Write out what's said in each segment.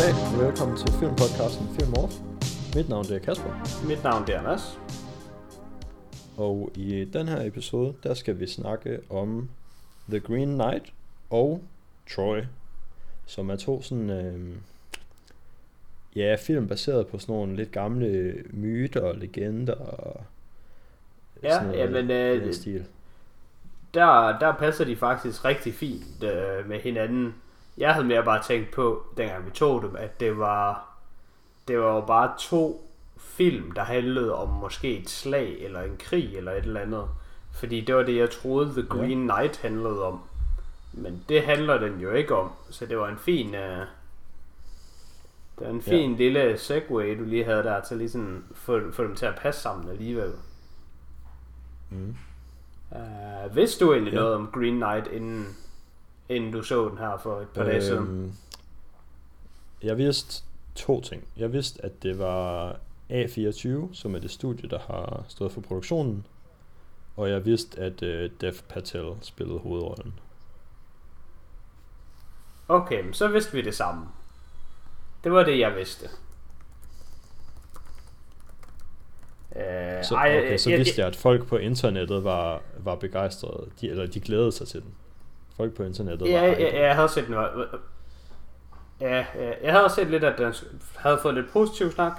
Goddag og velkommen til filmpodcasten Film Off. Mit navn det er Kasper, Mit navn det er Anders. og i den her episode, der skal vi snakke om The Green Knight og Troy, som er to sådan, øh, ja, film baseret på sådan nogle lidt gamle myter og legender og Ja, sådan noget jamen, øh, stil. Der, der passer de faktisk rigtig fint øh, med hinanden. Jeg havde mere bare tænkt på, dengang vi tog dem, at det var, det var jo bare to film, der handlede om måske et slag, eller en krig, eller et eller andet. Fordi det var det, jeg troede The Green Knight handlede om. Men det handler den jo ikke om, så det var en fin... Øh, det var en Ja. fin lille segway, du lige havde der, til lige sådan få, få dem til at passe sammen alligevel. Mm. Uh, vidste du egentlig Ja. ja. noget om Green Knight, inden, inden du så den her for et par dage siden? Øhm, jeg vidste to ting. Jeg vidste, at det var A24, som er det studie, der har stået for produktionen. Og jeg vidste, at uh, Dev Patel spillede hovedrollen. Okay, så vidste vi det samme. Det var det, jeg vidste. Uh, Så, okay, så vidste jeg, at folk på internettet var, var begejstrede. De, eller de glædede sig til den. Folk på internettet Ja, var ja, jeg havde set den. var- Ja, ja, jeg havde set lidt, at den havde fået lidt positiv snak.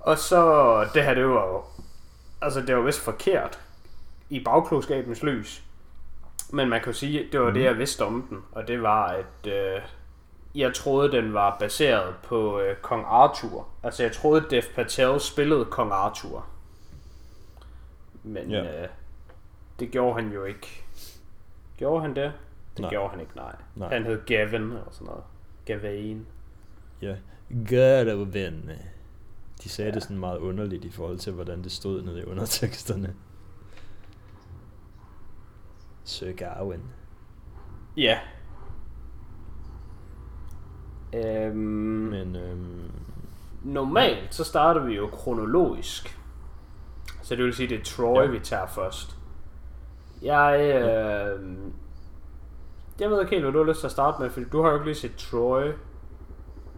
Og så, det her, det var jo, altså det var vist forkert i bagklogskabens lys. Men man kan sige, det var mm. det, jeg vidste om den. Og det var, at øh, jeg troede, den var baseret på øh, Kong Arthur. Altså jeg troede, Dev Patel spillede Kong Arthur. Men Ja. øh, det gjorde han jo ikke. Gjorde han det? Det Nej. gjorde han ikke, nej. Nej. Han hed Gavin eller sådan noget. Gavain. Ja. Ven. De sagde ja. Det sådan meget underligt i forhold til, hvordan det stod nede i underteksterne. Sir Gawain. Ja. Øhm, Men øhm, normalt så starter vi jo kronologisk. Så det vil sige, det er Troy, ja. vi tager først. Jeg, øh, jeg ved ikke helt, hvad du har lyst til at starte med, fordi du har jo ikke lige set Troy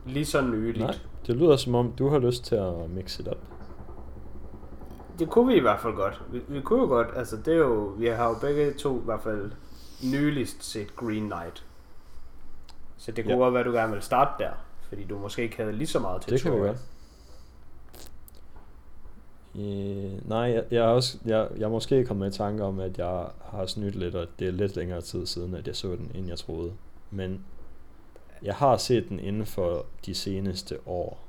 lige så nyligt. nej, det lyder som om, du har lyst til at mixe it up. Det kunne vi i hvert fald godt. Vi, vi kunne jo godt, altså det er jo, vi har jo begge to i hvert fald nyligst set Green Knight. Så det kunne Ja. godt være, du gerne vil starte der, fordi du måske ikke havde lige så meget til Det kan vi Troy. Øh, nej, jeg, jeg, er også, jeg, jeg er måske kommet i tanke om, at jeg har snydt lidt, og det er lidt længere tid siden, at jeg så den, end jeg troede. Men jeg har set den inden for de seneste år.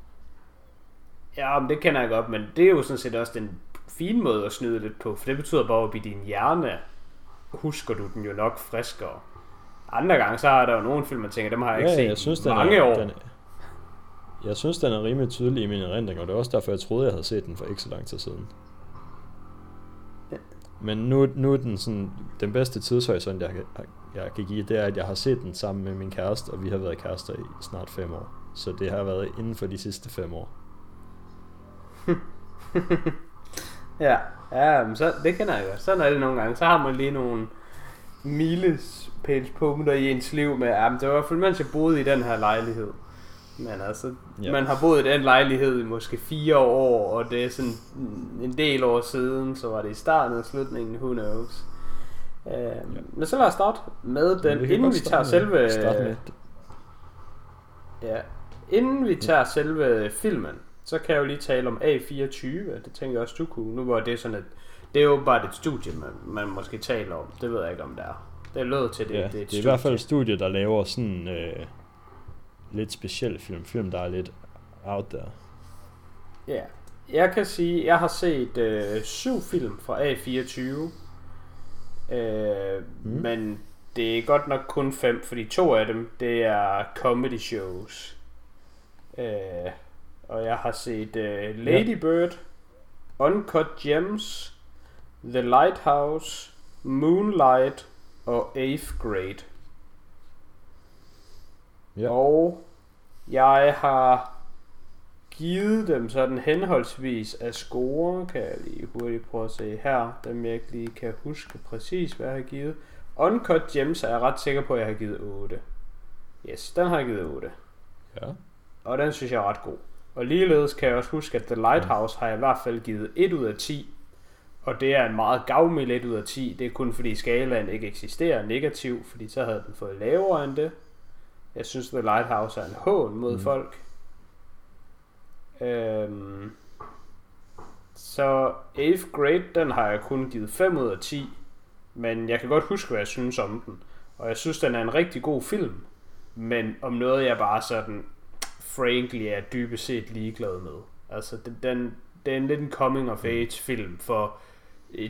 Ja, men det kender jeg godt, men det er jo sådan set også den fine måde at snyde lidt på, for det betyder bare, at i din hjerne husker du den jo nok friskere. Andre gange, så er der jo nogle film, man tænker, dem har jeg ikke set jeg synes, den mange er, år. Den, jeg synes, den er rimelig tydelig i min erindring, og det er også derfor, jeg troede, jeg havde set den for ikke så lang tid siden. Ja. Men nu, nu er den sådan, den bedste tidshorisont, jeg, jeg, jeg kan give, det er, at jeg har set den sammen med min kæreste, og vi har været kærester i snart fem år. Så det har været inden for de sidste fem år. Ja, ja men så, det kender jeg godt. Sådan er det nogle gange. Så har man lige nogle milepælspunkter i ens liv med, ja, men det var i hvert fald, mens jeg boede i den her lejlighed. Men altså, Ja. ja. man har boet i den lejlighed i måske fire år, og det er sådan en del år siden, så var det i starten og slutningen, who knows. Uh, ja. Men så lad os starte med den, kan inden vi tager med- selve... Starte med, Ja. Inden vi tager selve filmen, så kan jeg jo lige tale om A24. Det tænker jeg også, du kunne. Nu var det sådan, at det er jo bare et studie, man, man måske taler om. Det ved jeg ikke, om det er. Det lød til, det, ja, det er et det er i studie. hvert fald et studie, der laver sådan øh, lidt specielle film. Film, der er lidt out there. Ja. Jeg kan sige, jeg har set øh, syv film fra A24. Øh, Mm. Men det er godt nok kun fem, fordi to af dem, det er comedy shows. Øh, og jeg har set øh, Lady Bird, Uncut Gems, The Lighthouse, Moonlight og 8th Grade. Ja. Og jeg har givet dem sådan henholdsvis af score, kan jeg lige hurtigt prøve at se her, dem jeg ikke lige kan huske præcis, hvad jeg har givet. Uncut Gems er jeg ret sikker på, at jeg har givet 8. Yes, den har jeg givet 8. Ja. og den synes jeg er ret god. Og ligeledes kan jeg også huske, at The Lighthouse har jeg i hvert fald givet 1 ud af 10, og det er en meget gavmild 1 ud af 10. Det er kun fordi skalaen ikke eksisterer negativ, fordi så havde den fået lavere end det. Jeg synes, The Lighthouse er en hån mod mm. folk. Øhm, så 8th Grade, den har jeg kun givet 5 ud af 10. Men jeg kan godt huske, hvad jeg synes om den. Og jeg synes, den er en rigtig god film. Men om noget, jeg bare sådan, frankly, er dybest set ligeglad med. Altså, den, den, det er en lidt en coming of age film for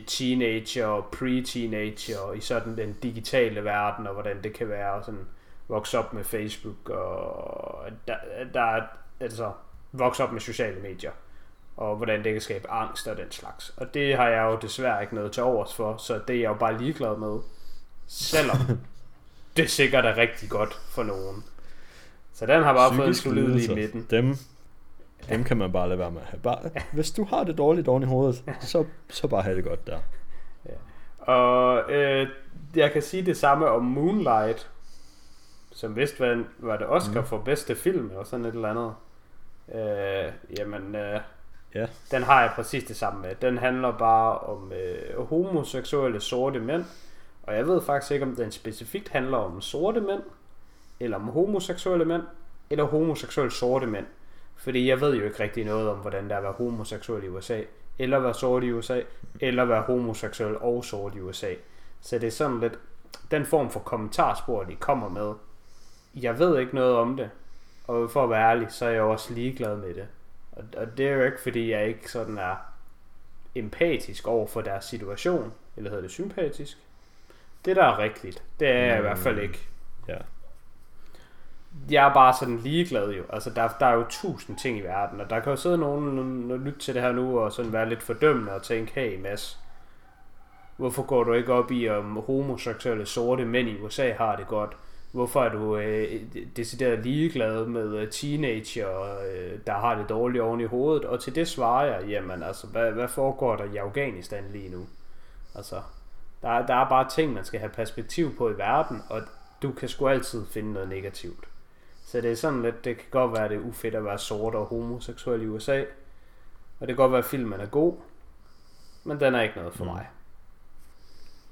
teenager og pre-teenager i sådan den digitale verden, og hvordan det kan være sådan vokse op med Facebook, og der, der er, altså, vokse op med sociale medier, og hvordan det kan skabe angst og den slags. Og det har jeg jo desværre ikke noget til overs for, så det er jeg jo bare ligeglad med, selvom det sikkert er rigtig godt for nogen. Så den har bare fået en solid i midten. Dem, dem kan man bare lade være med at have. Bare, hvis du har det dårligt oven i hovedet, så, så bare have det godt der. Ja. Og øh, jeg kan sige det samme om Moonlight, som vist var, var det Oscar mm. for bedste film, eller sådan et eller andet. Øh, jamen, øh, ja. den har jeg præcis det samme med. Den handler bare om øh, homoseksuelle sorte mænd, og jeg ved faktisk ikke, om den specifikt handler om sorte mænd, eller om homoseksuelle mænd, eller homoseksuelle sorte mænd. Fordi jeg ved jo ikke rigtig noget om, hvordan det er at være homoseksuel i USA, eller være sort i USA, eller være homoseksuel og sort i USA. Så det er sådan lidt den form for kommentarspor, de kommer med. Jeg ved ikke noget om det, og for at være ærlig, så er jeg også ligeglad med det. Og, og det er jo ikke, fordi jeg ikke sådan er empatisk over for deres situation, eller hedder det sympatisk. Det, der er rigtigt, det er jeg mm. i hvert fald mm. ikke. Ja jeg er bare sådan ligeglad jo. Altså, der, der er jo tusind ting i verden, og der kan jo sidde nogen og lytte til det her nu, og sådan være lidt fordømmende og tænke, hey Mads, hvorfor går du ikke op i, om homoseksuelle sorte mænd i USA har det godt? Hvorfor er du øh, decideret ligeglad med øh, teenager, øh, der har det dårligt oven i hovedet? Og til det svarer jeg, jamen altså, hvad, hvad foregår der i Afghanistan lige nu? Altså, der, der er bare ting, man skal have perspektiv på i verden, og du kan sgu altid finde noget negativt. Så det er sådan lidt, det kan godt være, det er ufedt at være sort og homoseksuel i USA. Og det kan godt være, at filmen er god, men den er ikke noget for mm. mig.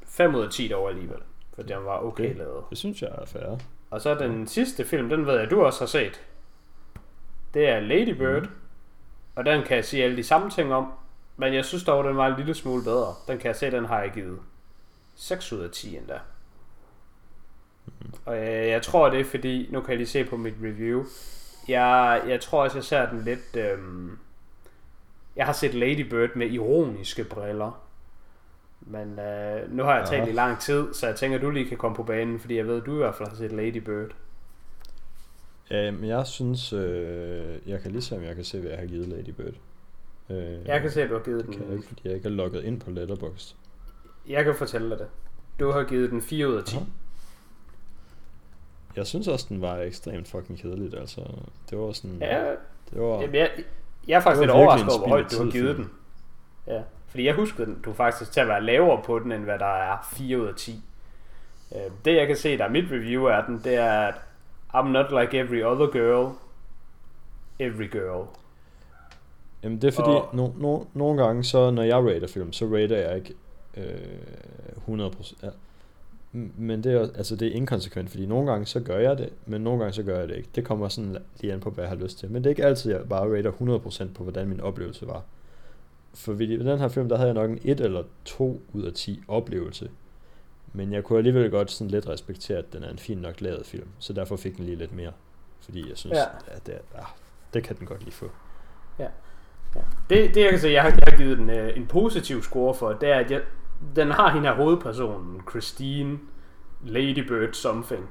5 ud af 10 dog alligevel, for den var okay, okay. lavet. Det synes jeg er fair. Og så den sidste film, den ved jeg, du også har set. Det er Lady Bird. Mm. Og den kan jeg sige alle de samme ting om. Men jeg synes dog, den var en lille smule bedre. Den kan jeg se, den har jeg givet 6 ud af 10 endda. Og jeg, jeg tror, det er fordi, nu kan jeg lige se på mit review, jeg, jeg tror også, jeg ser den lidt... Øhm, jeg har set Lady Bird med ironiske briller. Men øh, nu har jeg talt i lang tid, så jeg tænker, du lige kan komme på banen, fordi jeg ved, du i hvert fald har set Lady Bird. Ja, men jeg synes, øh, jeg kan lige se, om jeg kan se, hvad jeg har givet Lady Bird. Øh, jeg kan se, at du har givet den. Kan jeg ikke, fordi jeg ikke har logget ind på Letterboxd. Jeg kan fortælle dig det. Du har givet den 4 ud af 10. Aha jeg synes også, den var ekstremt fucking kedeligt. Altså, det var sådan... Ja, det var, jamen, jeg, jeg er faktisk lidt overrasket over, hvor højt du har givet den. Ja, fordi jeg husker den, du faktisk til at være lavere på den, end hvad der er 4 ud af 10. Øh, det jeg kan se, der er mit review af den, det er, at I'm not like every other girl, every girl. Jamen det er fordi, og... no, no, nogle gange, så når jeg rater film, så rater jeg ikke øh, 100%. Ja, men det er, altså det er inkonsekvent, fordi nogle gange så gør jeg det, men nogle gange så gør jeg det ikke. Det kommer sådan lige an på, hvad jeg har lyst til. Men det er ikke altid, jeg bare rater 100% på, hvordan min oplevelse var. For i den her film, der havde jeg nok en 1 eller 2 ud af 10 oplevelse. Men jeg kunne alligevel godt sådan lidt respektere, at den er en fin nok lavet film. Så derfor fik den lige lidt mere. Fordi jeg synes, ja. at det, ja, det kan den godt lige få. Ja. ja. Det, det jeg kan sige, jeg har, jeg har givet den uh, en positiv score for, det er, at jeg, den har hende her hovedpersonen, Christine Ladybird something.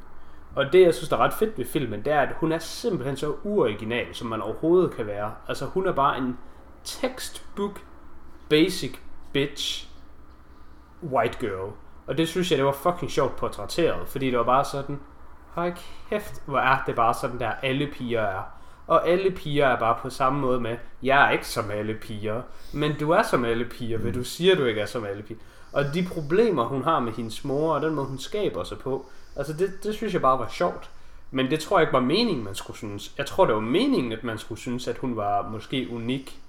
Og det, jeg synes, der er ret fedt ved filmen, det er, at hun er simpelthen så uoriginal, som man overhovedet kan være. Altså, hun er bare en textbook basic bitch white girl. Og det synes jeg, det var fucking sjovt portrætteret, fordi det var bare sådan, hold kæft, hvor er det bare sådan der, alle piger er. Og alle piger er bare på samme måde med, jeg er ikke som alle piger, men du er som alle piger, mm. du siger, du ikke er som alle piger. Og de problemer, hun har med hendes mor, og den måde, hun skaber sig på, altså det, det synes jeg bare var sjovt. Men det tror jeg ikke var meningen, man skulle synes. Jeg tror, det var meningen, at man skulle synes, at hun var måske unik,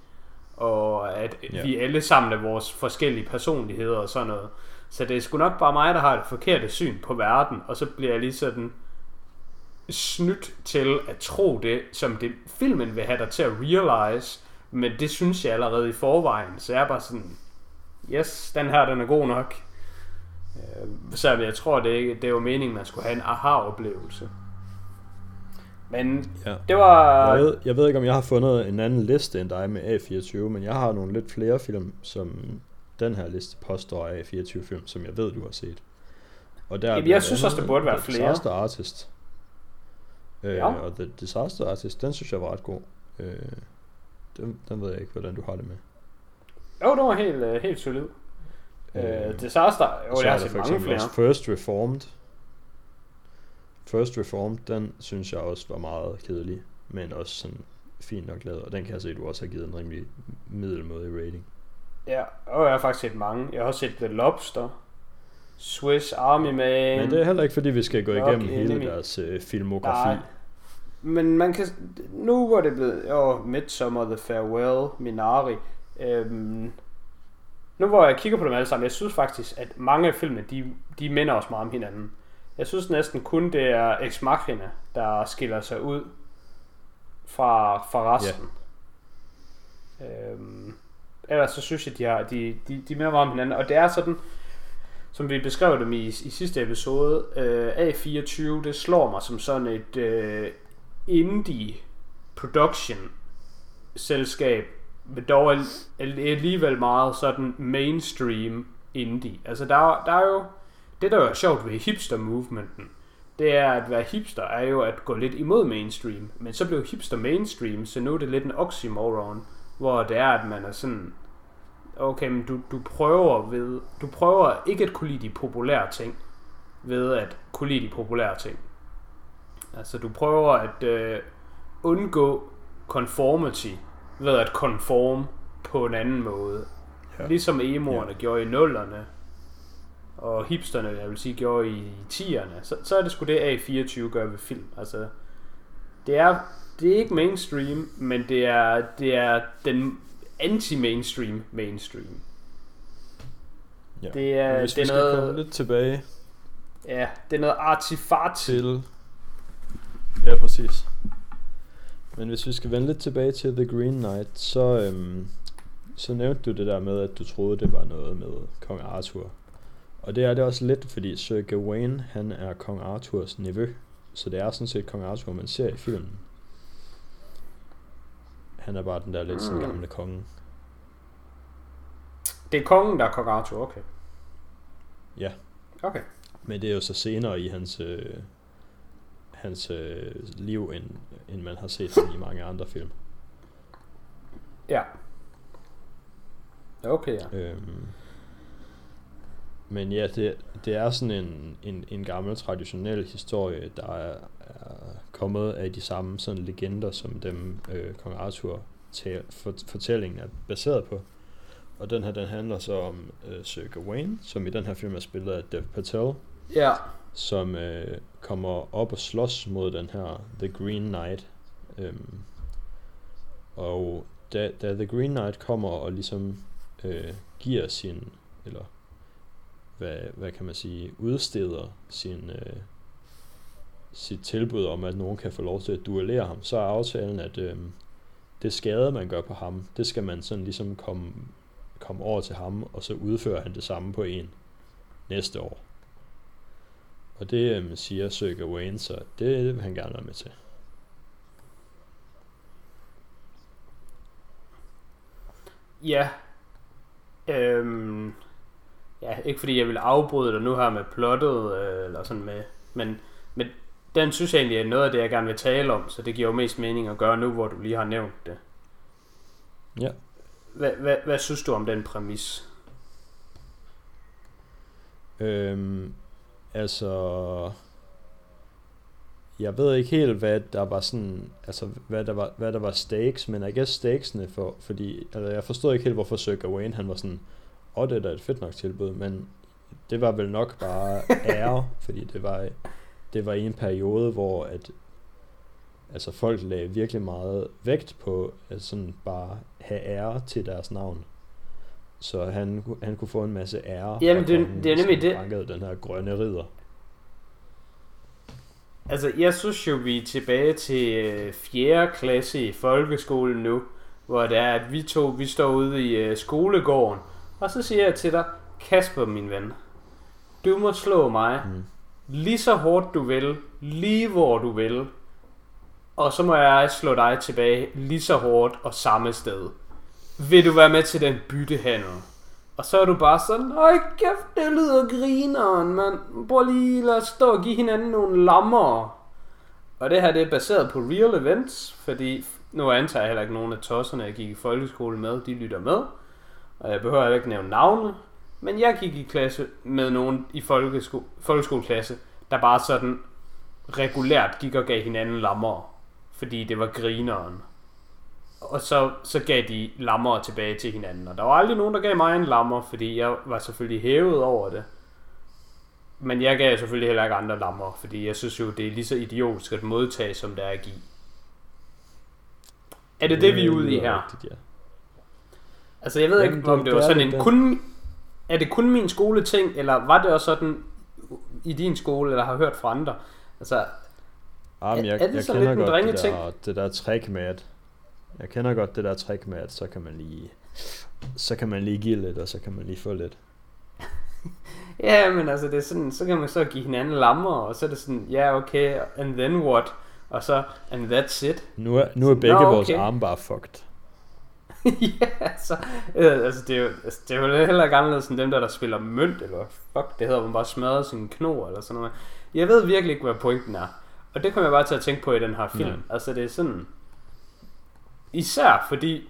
og at Ja. vi alle sammen er vores forskellige personligheder og sådan noget. Så det er sgu nok bare mig, der har det forkerte syn på verden, og så bliver jeg lige sådan snydt til at tro det, som det filmen vil have dig til at realize, men det synes jeg allerede i forvejen, så jeg er bare sådan, yes, den her, den er god nok. Øh, Så jeg tror, det, ikke, det var meningen, man skulle have en aha-oplevelse. Men Ja. det var... Jeg ved, jeg ved ikke, om jeg har fundet en anden liste end dig med A24, men jeg har nogle lidt flere film, som den her liste påstår er A24-film, som jeg ved, du har set. Og der er Jamen, jeg synes også, der burde være flere. Disaster Artist. Øh, Ja. Og The Disaster Artist, den synes jeg var ret god. Øh, den, den ved jeg ikke, hvordan du har det med. Jo, det var helt, øh, helt solid. Øh, Øh, Disaster, jo, jeg har er set mange flere. First Reformed. First Reformed, den synes jeg også var meget kedelig, men også sådan fint nok lavet, og den kan jeg se, at du også har givet en rimelig middelmådig rating. Ja, og jeg har faktisk set mange. Jeg har også set The Lobster, Swiss Army Man. Men det er heller ikke, fordi vi skal gå igennem hele Enemy. deres øh, filmografi. Nej. Men man kan... Nu hvor det blevet... Jo, Midsummer, The Farewell, Minari. Øhm, nu hvor jeg kigger på dem alle sammen, jeg synes faktisk, at mange af filmene, de, de minder os meget om hinanden. Jeg synes næsten kun, det er Ex Machina, der skiller sig ud fra, fra resten. Øhm, ellers så synes jeg, de, har, de, de, de minder meget om hinanden. Og det er sådan, som vi beskrev dem i, i sidste episode, øh, A24, det slår mig som sådan et øh, indie production selskab, men dog al- al- alligevel meget sådan mainstream indie. Altså der, er- der er jo, det der jo er sjovt ved hipster movementen, det er at være hipster er jo at gå lidt imod mainstream, men så blev hipster mainstream, så nu er det lidt en oxymoron, hvor det er at man er sådan, okay, men du, du prøver ved, du prøver ikke at kunne lide de populære ting, ved at kunne lide de populære ting. Altså du prøver at øh, undgå conformity ved at conform på en anden måde. Ja. Ligesom emoerne ja. gjorde i nullerne, og hipsterne, jeg vil sige, gjorde i 10'erne, så, så er det sgu det A24 gør ved film. Altså, det er, det er ikke mainstream, men det er, det er den anti-mainstream mainstream. Ja. Det er, Men Hvis det vi er skal komme noget, lidt tilbage ja, det er noget artifart. til... Ja, præcis. Men hvis vi skal vende lidt tilbage til The Green Knight, så, øhm, så nævnte du det der med, at du troede, det var noget med kong Arthur. Og det er det også lidt, fordi Sir Gawain, han er kong Arthurs nevø. Så det er sådan set kong Arthur, man ser i filmen. Han er bare den der lidt sådan Mm. gamle konge. Det er kongen, der er kong Arthur, okay. Ja. Okay. Men det er jo så senere i hans, øh, hans øh, liv, end, end man har set i mange andre film. Ja. Okay, ja. Øhm, men ja, det, det er sådan en, en, en gammel traditionel historie, der er, er kommet af de samme sådan legender, som dem øh, kong Arthur tal, for, fortællingen er baseret på. Og den her, den handler så om øh, Sir Gawain, som i den her film er spillet af Dev Patel, Ja. som øh, kommer op og slås mod den her The Green Knight. Øhm, og da, da The Green Knight kommer og ligesom øh, giver sin, eller hvad, hvad kan man sige, udsteder sin, øh, sit tilbud om, at nogen kan få lov til at duellere ham, så er aftalen, at øh, det skade, man gør på ham, det skal man sådan ligesom komme, komme over til ham, og så udfører han det samme på en næste år. Og det øh, siger Søger Wayne, så det vil han gerne være med til. Ja. Øhm, ja, ikke fordi jeg vil afbryde dig nu her med plottet, øh, eller sådan med, men, men den synes jeg egentlig er noget af det, jeg gerne vil tale om, så det giver jo mest mening at gøre nu, hvor du lige har nævnt det. Ja. Hvad, hvad, hvad synes du om den præmis? Øhm, altså, jeg ved ikke helt, hvad der var sådan, altså hvad der var, hvad der var stakes, men jeg guess stakesene for, fordi, altså jeg forstod ikke helt, hvorfor Sir Gawain, han var sådan, oh, det er da et fedt nok tilbud, men det var vel nok bare ære, fordi det var det var i en periode, hvor at, altså folk lagde virkelig meget vægt på at sådan bare have ære til deres navn. Så han, han kunne få en masse ære. Jamen, det- kongen, det er nemlig det. bankede den her grønne ridder. Altså, jeg synes jo, vi er tilbage til øh, 4. klasse i folkeskolen nu, hvor det er, at vi to, vi står ude i øh, skolegården, og så siger jeg til dig, Kasper, min ven, du må slå mig Mm. lige så hårdt du vil, lige hvor du vil, og så må jeg slå dig tilbage lige så hårdt og samme sted. Vil du være med til den byttehandel? Og så er du bare sådan, Øj kæft, det lyder grineren, mand. Prøv lige, lad os stå og give hinanden nogle lammer. Og det her, det er baseret på real events, fordi nu antager jeg heller ikke nogen af tosserne, jeg gik i folkeskole med, de lytter med. Og jeg behøver ikke nævne navne. Men jeg gik i klasse med nogen i folkesko- folkeskoleklasse, der bare sådan regulært gik og gav hinanden lammer, fordi det var grineren. Og så, så gav de lammer tilbage til hinanden. Og der var aldrig nogen, der gav mig en lammer, fordi jeg var selvfølgelig hævet over det. Men jeg gav selvfølgelig heller ikke andre lammer, fordi jeg synes jo, det er lige så idiotisk at modtage, som det er at give. Er det det, vi er ude i her? Rigtigt, ja. Altså, jeg ved Jamen, ikke, om det- det det var er sådan lidt en kun... Er det kun min skoleting, eller var det også sådan i din skole, eller har hørt fra andre? Altså, Ah, men Er- jeg, er det jeg sådan lidt en godt det drengeting? der, det der trick med, at jeg kender godt det der trick med, at så kan man lige, så kan man lige give lidt, og så kan man lige få lidt. ja, men altså, det er sådan, så kan man så give hinanden lammer, og så er det sådan, ja, okay, and then what? Og så, and that's it. Nu er, nu er begge Nå, vores okay. arme bare fucked. ja, altså, øh, altså, det er jo, altså, det er jo heller ikke anderledes end dem der, der spiller mønt, eller fuck det hedder, hvor man bare smadrer sin knor, eller sådan noget. Jeg ved virkelig ikke, hvad pointen er. Og det kommer jeg bare til at tænke på i den her film. Nej. Altså, det er sådan... Især fordi,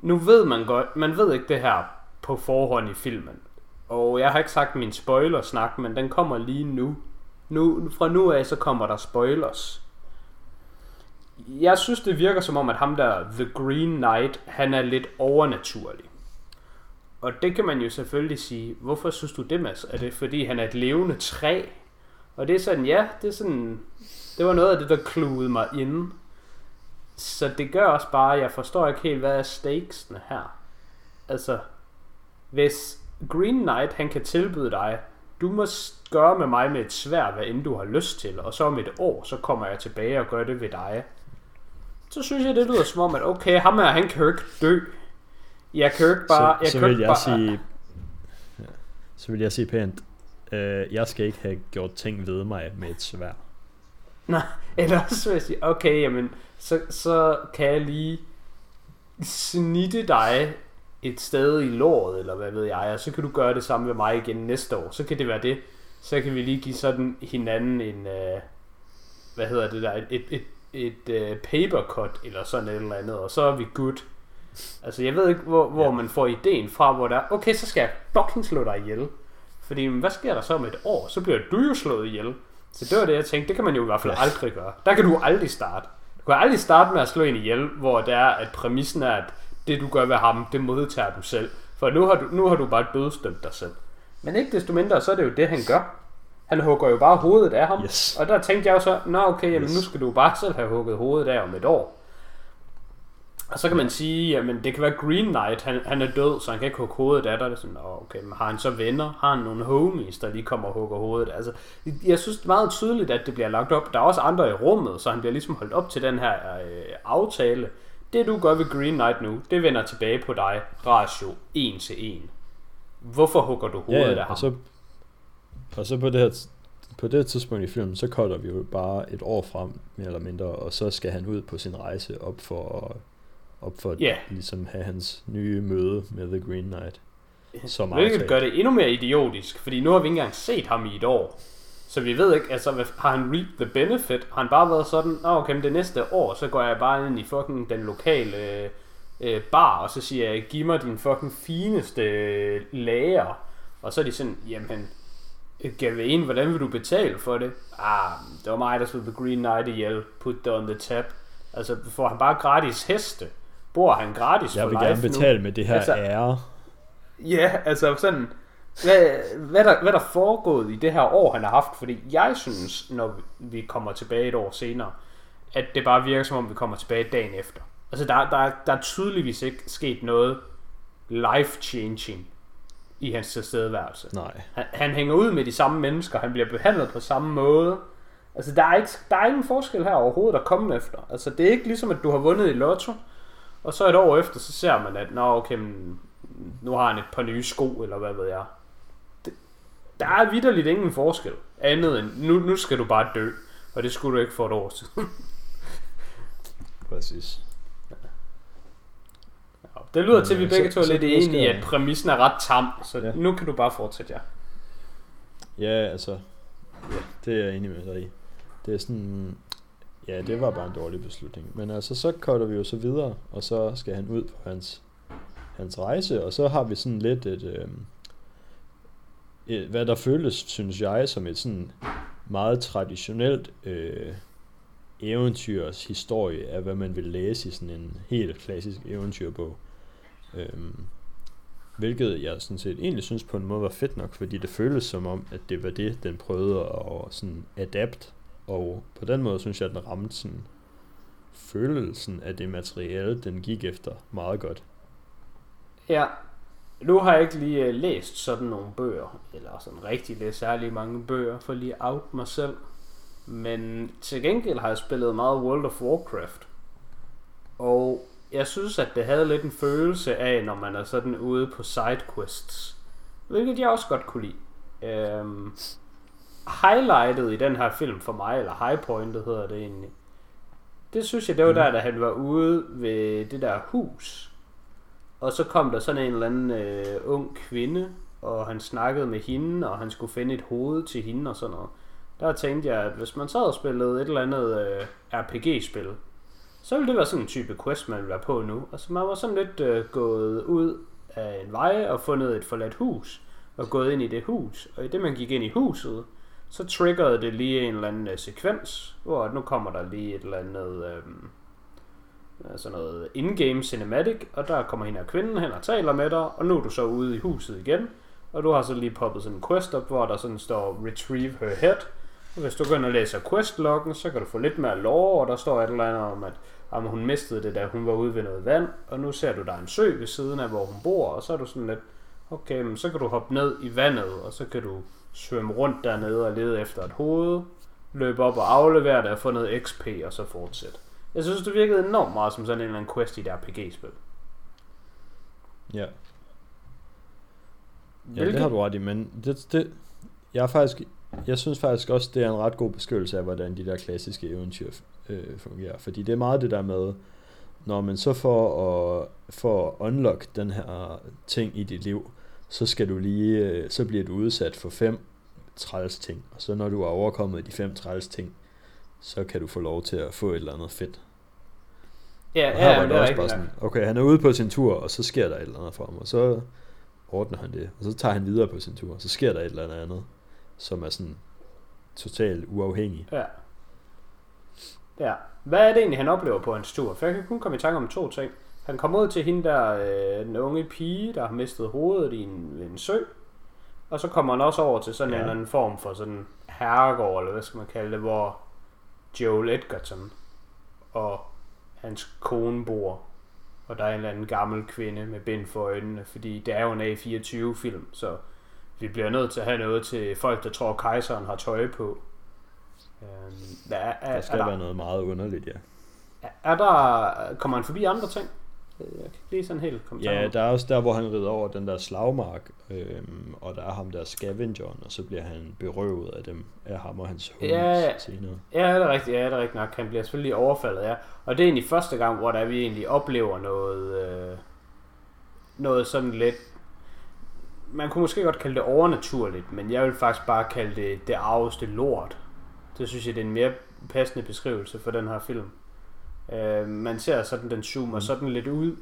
nu ved man godt, man ved ikke det her på forhånd i filmen. Og jeg har ikke sagt min spoiler-snak, men den kommer lige nu. nu. Fra nu af, så kommer der spoilers. Jeg synes, det virker som om, at ham der, The Green Knight, han er lidt overnaturlig. Og det kan man jo selvfølgelig sige, hvorfor synes du det, Mads? Er det fordi, han er et levende træ? Og det er sådan, ja, det er sådan, det var noget af det, der kluede mig inden. Så det gør også bare, at jeg forstår ikke helt, hvad er stakesene her. Altså, hvis Green Knight, han kan tilbyde dig, du må gøre med mig med et svær, hvad end du har lyst til, og så om et år, så kommer jeg tilbage og gør det ved dig. Så synes jeg, det lyder som om, at okay, ham her, han kan jo ikke dø. Jeg kan jo ikke bare... så, jeg så kan vil jeg bare, sige, ja, så vil jeg sige pænt, øh, jeg skal ikke have gjort ting ved mig med et svær. Nej, eller også vil jeg sige, okay, jamen, så, så kan jeg lige snitte dig et sted i låret, eller hvad ved jeg, og så kan du gøre det samme med mig igen næste år. Så kan det være det. Så kan vi lige give sådan hinanden en, øh, hvad hedder det der, et, et, et, et øh, paper cut, eller sådan et eller andet, og så er vi good. Altså, jeg ved ikke, hvor, hvor Ja. man får ideen fra, hvor der er, okay, så skal jeg fucking slå dig ihjel. Fordi, hvad sker der så om et år? Så bliver du jo slået ihjel. Så det var det, jeg tænkte, det kan man jo i hvert fald aldrig gøre. Der kan du aldrig starte. Du kan aldrig starte med at slå en ihjel, hvor det er, at præmissen er, at det du gør ved ham, det modtager du selv. For nu har du, nu har du bare dødstømt dig selv. Men ikke desto mindre, så er det jo det, han gør. Han hugger jo bare hovedet af ham. Yes. Og der tænkte jeg jo så, nå okay, jamen Yes. nu skal du bare selv have hugget hovedet af om et år. Og så kan man sige, jamen det kan være Green Knight, han, han er død, så han kan ikke hugge hovedet af dig. Det er sådan, "Nå, okay, men har han så venner? Har han nogle homies, der lige kommer og hugger hovedet? Altså, jeg synes det er meget tydeligt, at det bliver lagt op. Der er også andre i rummet, så han bliver ligesom holdt op til den her øh, aftale. Det du gør ved Green Knight nu, det vender tilbage på dig. Ratio 1 til 1. Hvorfor hugger du hovedet Ja, af ham? og så, og så på det her på det tidspunkt i filmen, så cutter vi jo bare et år frem, mere eller mindre, og så skal han ud på sin rejse op for, op for Ja. ligesom have hans nye møde med The Green Knight. Som Hvilket gør det endnu mere idiotisk, fordi nu har vi ikke engang set ham i et år. Så vi ved ikke, altså har han reaped the benefit? Har han bare været sådan, Nå, okay, men det næste år, så går jeg bare ind i fucking den lokale øh, bar, og så siger jeg, giv mig din fucking fineste øh, lager. Og så er de sådan, jamen, Gavin, hvordan vil du betale for det? Ah, det var mig, der slog The Green Knight ihjel. Put it on the tab. Altså, får han bare gratis heste? Bor han gratis Jeg vil gerne nu? betale med det her Altså- ære. Ja, altså sådan, hvad, hvad, der, hvad der er foregået i det her år, han har haft. Fordi jeg synes, når vi kommer tilbage et år senere, at det bare virker som om, vi kommer tilbage dagen efter. Altså, der, der, der er tydeligvis ikke sket noget life-changing i hans tilstedeværelse. Nej. Han, han hænger ud med de samme mennesker, han bliver behandlet på samme måde. Altså, der er, ikke, der er ingen forskel her overhovedet at komme efter. Altså, det er ikke ligesom, at du har vundet i lotto, og så et år efter, så ser man, at Nå, okay, men, nu har han et par nye sko, eller hvad ved jeg. Det, der er vidderligt ingen forskel. Andet end, nu, nu skal du bare dø. Og det skulle du ikke for et år siden. Præcis. Det lyder til, at vi Øh, begge så- to er lidt enige i, at præmissen er ret tam. Så Ja. nu kan du bare fortsætte, ja. Ja, altså, ja, det er jeg enig med dig i. Det er sådan, ja, det var bare en dårlig beslutning. Men altså, så cutter vi jo så videre, og så skal han ud på hans, hans rejse, og så har vi sådan lidt et, øh, et hvad der føles, synes jeg, som et sådan meget traditionelt øh, eventyrs historie af, hvad man vil læse i sådan en helt klassisk eventyrbog. Øhm, hvilket jeg sådan set egentlig synes på en måde var fedt nok, fordi det føles som om, at det var det, den prøvede at sådan adapt. Og på den måde synes jeg, at den ramte sådan følelsen af det materiale, den gik efter meget godt. Ja. Nu har jeg ikke lige uh, læst sådan nogle bøger, eller sådan rigtig læst særlig mange bøger, for lige at out mig selv. Men til gengæld har jeg spillet meget World of Warcraft. Og jeg synes, at det havde lidt en følelse af, når man er sådan ude på sidequests. Hvilket jeg også godt kunne lide. Øhm, highlightet i den her film for mig, eller highpointet hedder det egentlig. Det synes jeg, det var Mm. der, da han var ude ved det der hus. Og så kom der sådan en eller anden øh, ung kvinde, og han snakkede med hende, og han skulle finde et hoved til hende og sådan noget. Der tænkte jeg, at hvis man sad og spillede et eller andet øh, RPG-spil, så ville det være sådan en type quest, man ville være på nu. Altså man var sådan lidt øh, gået ud af en vej og fundet et forladt hus, og gået ind i det hus. Og i det man gik ind i huset, så triggerede det lige en eller anden øh, sekvens, hvor nu kommer der lige et eller andet... Øh, sådan noget in-game cinematic, og der kommer hende og kvinden hen og taler med dig, og nu er du så ude i huset igen, og du har så lige poppet sådan en quest op, hvor der sådan står retrieve her head, og hvis du går ind og læser questloggen, så kan du få lidt mere lore, og der står et eller andet om, at om hun mistede det, da hun var ude ved noget vand, og nu ser du, der er en sø ved siden af, hvor hun bor, og så er du sådan lidt, okay, men så kan du hoppe ned i vandet, og så kan du svømme rundt dernede og lede efter et hoved, løbe op og aflevere det og få noget XP, og så fortsætte. Jeg synes, det virkede enormt meget som sådan en eller anden quest i et RPG-spil. Ja. Ja, Hvilket- det har du ret i, men det, det, jeg, er faktisk, jeg synes faktisk også, det er en ret god beskrivelse af, hvordan de der klassiske eventyr øh, fungerer. Fordi det er meget det der med, når man så får at, for at unlock den her ting i dit liv, så skal du lige, øh, så bliver du udsat for fem træls ting. Og så når du har overkommet de fem træls ting, så kan du få lov til at få et eller andet fedt. Ja, Og her ja, var det det er også bare sådan, okay, han er ude på sin tur, og så sker der et eller andet for ham, og så ordner han det, og så tager han videre på sin tur, og så sker der et eller andet, som er sådan totalt uafhængig. Ja. Ja. Hvad er det egentlig, han oplever på hans tur? For jeg kan kun komme i tanke om to ting. Han kommer ud til hende der, øh, den unge pige, der har mistet hovedet i en, en sø. Og så kommer han også over til sådan. Ja. en eller anden form for sådan herregård, eller hvad skal man kalde det, hvor Joel Edgerton og hans kone bor. Og der er en eller anden gammel kvinde med bind for øjnene, fordi det er jo en A24-film, så vi bliver nødt til at have noget til folk, der tror, kejseren har tøj på. Øhm, der er, er, Der skal er, der, være noget meget underligt, ja. er der, kommer han forbi andre ting? Jeg kan ikke lige sådan helt komme i tanke Ja, der er også der, hvor han rider over den der slagmark, øhm, og der er ham der scavengeren, og så bliver han berøvet af dem, af ham og hans hund ja. senere. Ja, det er rigtigt, ja, det er rigtigt nok. Han bliver selvfølgelig overfaldet, ja. Og det er egentlig første gang, hvor der vi egentlig oplever noget, øh, noget sådan lidt, man kunne måske godt kalde det overnaturligt, men jeg vil faktisk bare kalde det det arveste lort. Det synes jeg, det er en mere passende beskrivelse for den her film. Øh, man ser sådan, den zoomer Mm. sådan lidt ud,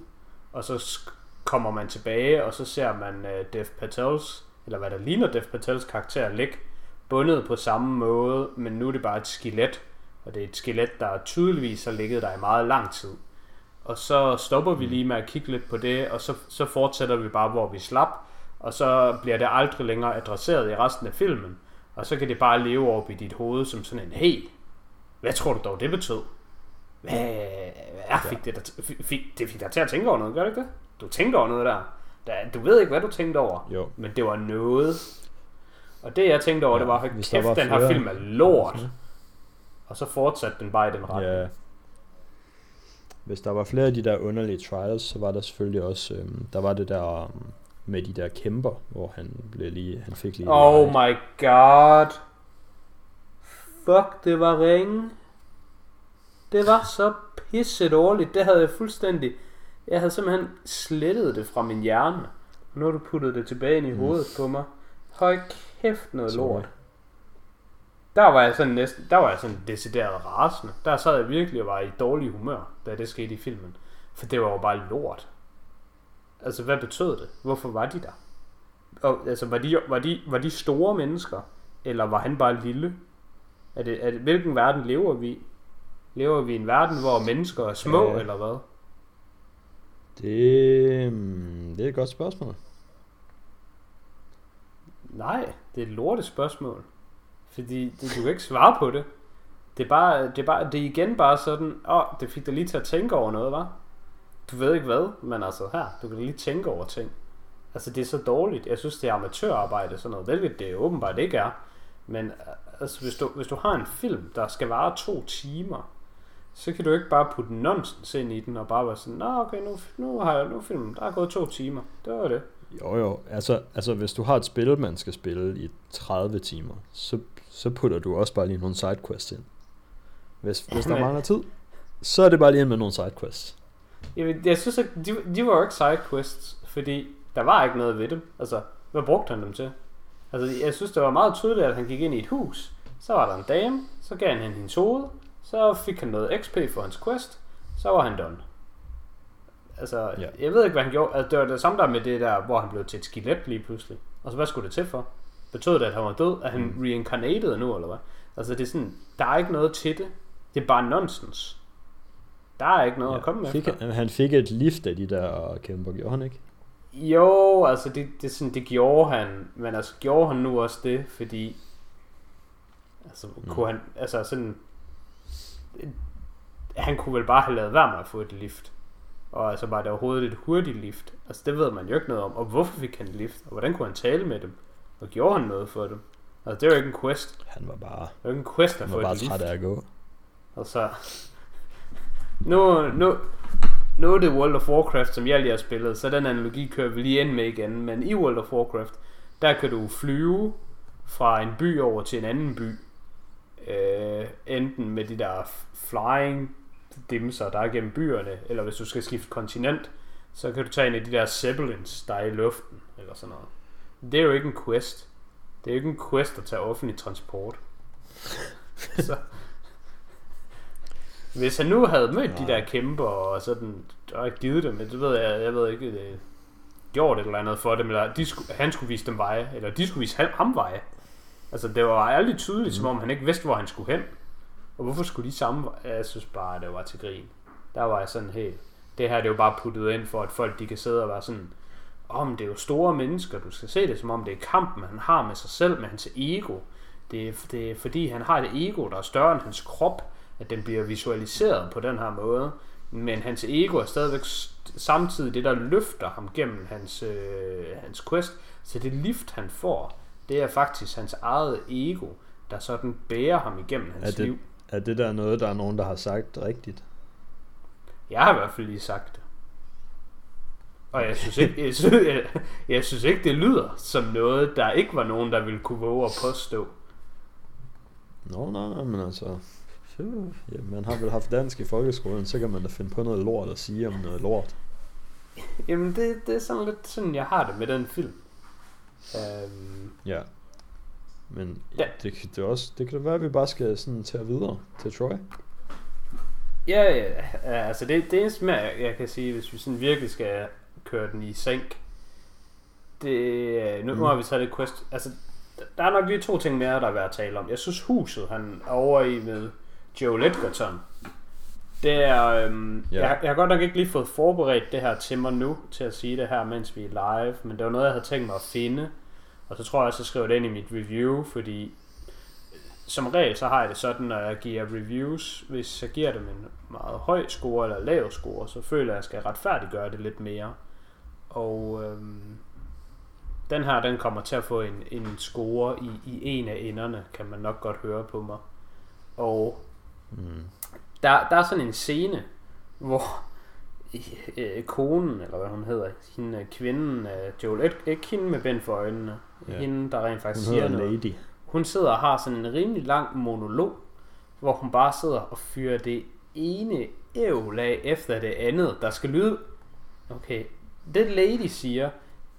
og så kommer man tilbage, og så ser man uh, Dev Patels, eller hvad der ligner Dev Patels karakter, ligge bundet på samme måde, men nu er det bare et skelet, og det er et skelet, der tydeligvis har ligget der i meget lang tid. Og så stopper vi lige med at kigge lidt på det, og så, så fortsætter vi bare, hvor vi slap, og så bliver det aldrig længere adresseret i resten af filmen. Og så kan det bare leve op i dit hoved som sådan en, hey, hvad tror du dog det betød? Hvad, hvad fik det, der, fik, det fik dig til at tænke over noget, gør det ikke det? Du tænkte over noget der. der du ved ikke, hvad du tænkte over, Jo. men det var noget. Og det jeg tænkte over, Ja, det var, kæft, den her film er lort. Og så fortsatte den bare i den retning. Ja. Hvis der var flere af de der underlige trials, så var der selvfølgelig også, øhm, der var det der um, med de der kæmper, hvor han blev lige, han fik lige... Oh my god. Fuck, det var ringe. Det var så pisse dårligt. Det havde jeg fuldstændig... Jeg havde simpelthen slettet det fra min hjerne. Nu har du puttet det tilbage ind i Mm. hovedet på mig. Hold kæft noget Sorry. lort. Der var jeg sådan næsten, der var jeg sådan decideret rasende. Der sad jeg virkelig og var i dårlig humør, da det skete i filmen. For det var jo bare lort. Altså, hvad betød det? Hvorfor var de der? Og, altså, var de, var, de, var de store mennesker? Eller var han bare lille? Er det, er det, hvilken verden lever vi i? Lever vi i en verden, hvor mennesker er små, Ja. eller hvad? Det, mm, det er et godt spørgsmål. Nej, det er et lortet spørgsmål. Fordi det, du kan ikke svare på det. Det er, bare, det er, bare, det er igen bare sådan, åh, oh, det fik dig lige til at tænke over noget, var? Du ved ikke hvad, men altså her, du kan lige tænke over ting. Altså det er så dårligt. Jeg synes, det er amatørarbejde, sådan noget, hvilket det åbenbart ikke er. Men øh, altså, hvis, du, hvis du har en film, der skal vare to timer, så kan du ikke bare putte nonsens ind i den, og bare være sådan, nå okay, nu, nu har jeg nu filmen, der er gået to timer. Det var det. Jo jo, altså, altså hvis du har et spil, man skal spille i 30 timer, så, så putter du også bare lige nogle sidequests ind. Hvis, hvis der mangler tid, så er det bare lige ind med nogle sidequests. Jeg, jeg synes ikke, de, de var jo ikke sidequests, fordi der var ikke noget ved dem. Altså, hvad brugte han dem til? Altså, jeg synes, det var meget tydeligt, at han gik ind i et hus. Så var der en dame, så gav han hende hendes hoved, så fik han noget XP for hans quest, så var han done. Altså, Ja. jeg ved ikke, hvad han gjorde. Altså, det var det samme der med det der, hvor han blev til et skelet lige pludselig. Og så hvad skulle det til for? Betød det, at han var død? Er han Mm. reincarnated nu, eller hvad? Altså, det er sådan, der er ikke noget til det. Det er bare nonsens. Der er ikke noget ja. at komme fik efter. han, fik et lift af de der kæmper, gjorde han ikke? Jo, altså det, det, er sådan, det gjorde han, men altså gjorde han nu også det, fordi altså mm. kunne han, altså sådan han kunne vel bare have lavet være med at få et lift. Og altså var det overhovedet et hurtigt lift. Altså det ved man jo ikke noget om. Og hvorfor fik han lift? Og hvordan kunne han tale med dem? Og gjorde han noget for dem? Altså det er jo ikke en quest. Han var bare, Det jo ikke en quest at han få var bare et lift. træt af at gå. Altså, nu, nu, nu er det World of Warcraft, som jeg lige har spillet, så den analogi kører vi lige ind med igen. Men i World of Warcraft, der kan du flyve fra en by over til en anden by. Øh, enten med de der flying dimser, der er gennem byerne, eller hvis du skal skifte kontinent, så kan du tage en af de der zeppelins, der er i luften, eller sådan noget. Det er jo ikke en quest. Det er jo ikke en quest at tage offentlig transport. så, hvis han nu havde mødt de Nej. der kæmper og sådan, og givet dem, det ved jeg, jeg ved ikke, det, gjort et eller andet for dem, eller de skulle, han skulle vise dem veje, eller de skulle vise ham, ham veje. Altså, det var aldrig tydeligt, mm. som om han ikke vidste, hvor han skulle hen. Og hvorfor skulle de samme? Jeg synes bare, det var til grin. Der var jeg sådan helt... Det her det er jo bare puttet ind for, at folk de kan sidde og være sådan... Om det er jo store mennesker, du skal se det som om det er kampen, han har med sig selv, med hans ego. Det er, det er fordi, han har et ego, der er større end hans krop, at den bliver visualiseret på den her måde. Men hans ego er stadigvæk samtidig det, der løfter ham gennem hans, øh, hans quest. Så det lift, han får, det er faktisk hans eget ego, der sådan bærer ham igennem hans Er det- liv. Er det der noget, der er nogen, der har sagt rigtigt? Jeg har i hvert fald lige sagt det. Og jeg synes ikke, jeg synes, jeg, jeg synes ikke det lyder som noget, der ikke var nogen, der ville kunne våge at påstå. Nå, nej, nej, men altså... så- Ja, man har vel haft dansk i folkeskolen, så kan man da finde på noget lort at sige om noget lort. Jamen, det, det er sådan lidt sådan, jeg har det med den film. Øhm, Ja. Men Ja. det, kan- det, også, det kan da være, at vi bare skal sådan tage videre til Troy. ja, ja, altså det, det eneste mere, jeg, jeg kan sige, hvis vi sådan virkelig skal køre den i sænk, det, er- nu, mm. nu har vi taget det quest, altså der er nok lige to ting mere, der er værd at tale om. Jeg synes huset, han er over i med Joe Ledgerton, Det er, øhm, Ja. jeg, jeg har godt nok ikke lige fået forberedt det her til mig nu, til at sige det her, mens vi er live, men det var noget, jeg havde tænkt mig at finde, og så tror jeg også, jeg skriver det ind i mit review, fordi som regel så har jeg det sådan, når jeg giver reviews, hvis jeg giver dem en meget høj score eller lav score, så føler jeg, at jeg skal retfærdiggøre det lidt mere. Og øhm, den her, den kommer til at få en, en score i, i en af enderne, kan man nok godt høre på mig. Og Mm. der, der er sådan en scene, hvor øh, konen, eller hvad hun hedder, hende, øh, kvinden, øh, Joel, ikke, ikke hende med bind for øjnene, Ja. hende, der rent Hun faktisk siger hedder noget. Lady. Hun sidder og har sådan en rimelig lang monolog, hvor hun bare sidder og fyrer det ene ævl af efter det andet, der skal lyde... Okay, det Lady siger,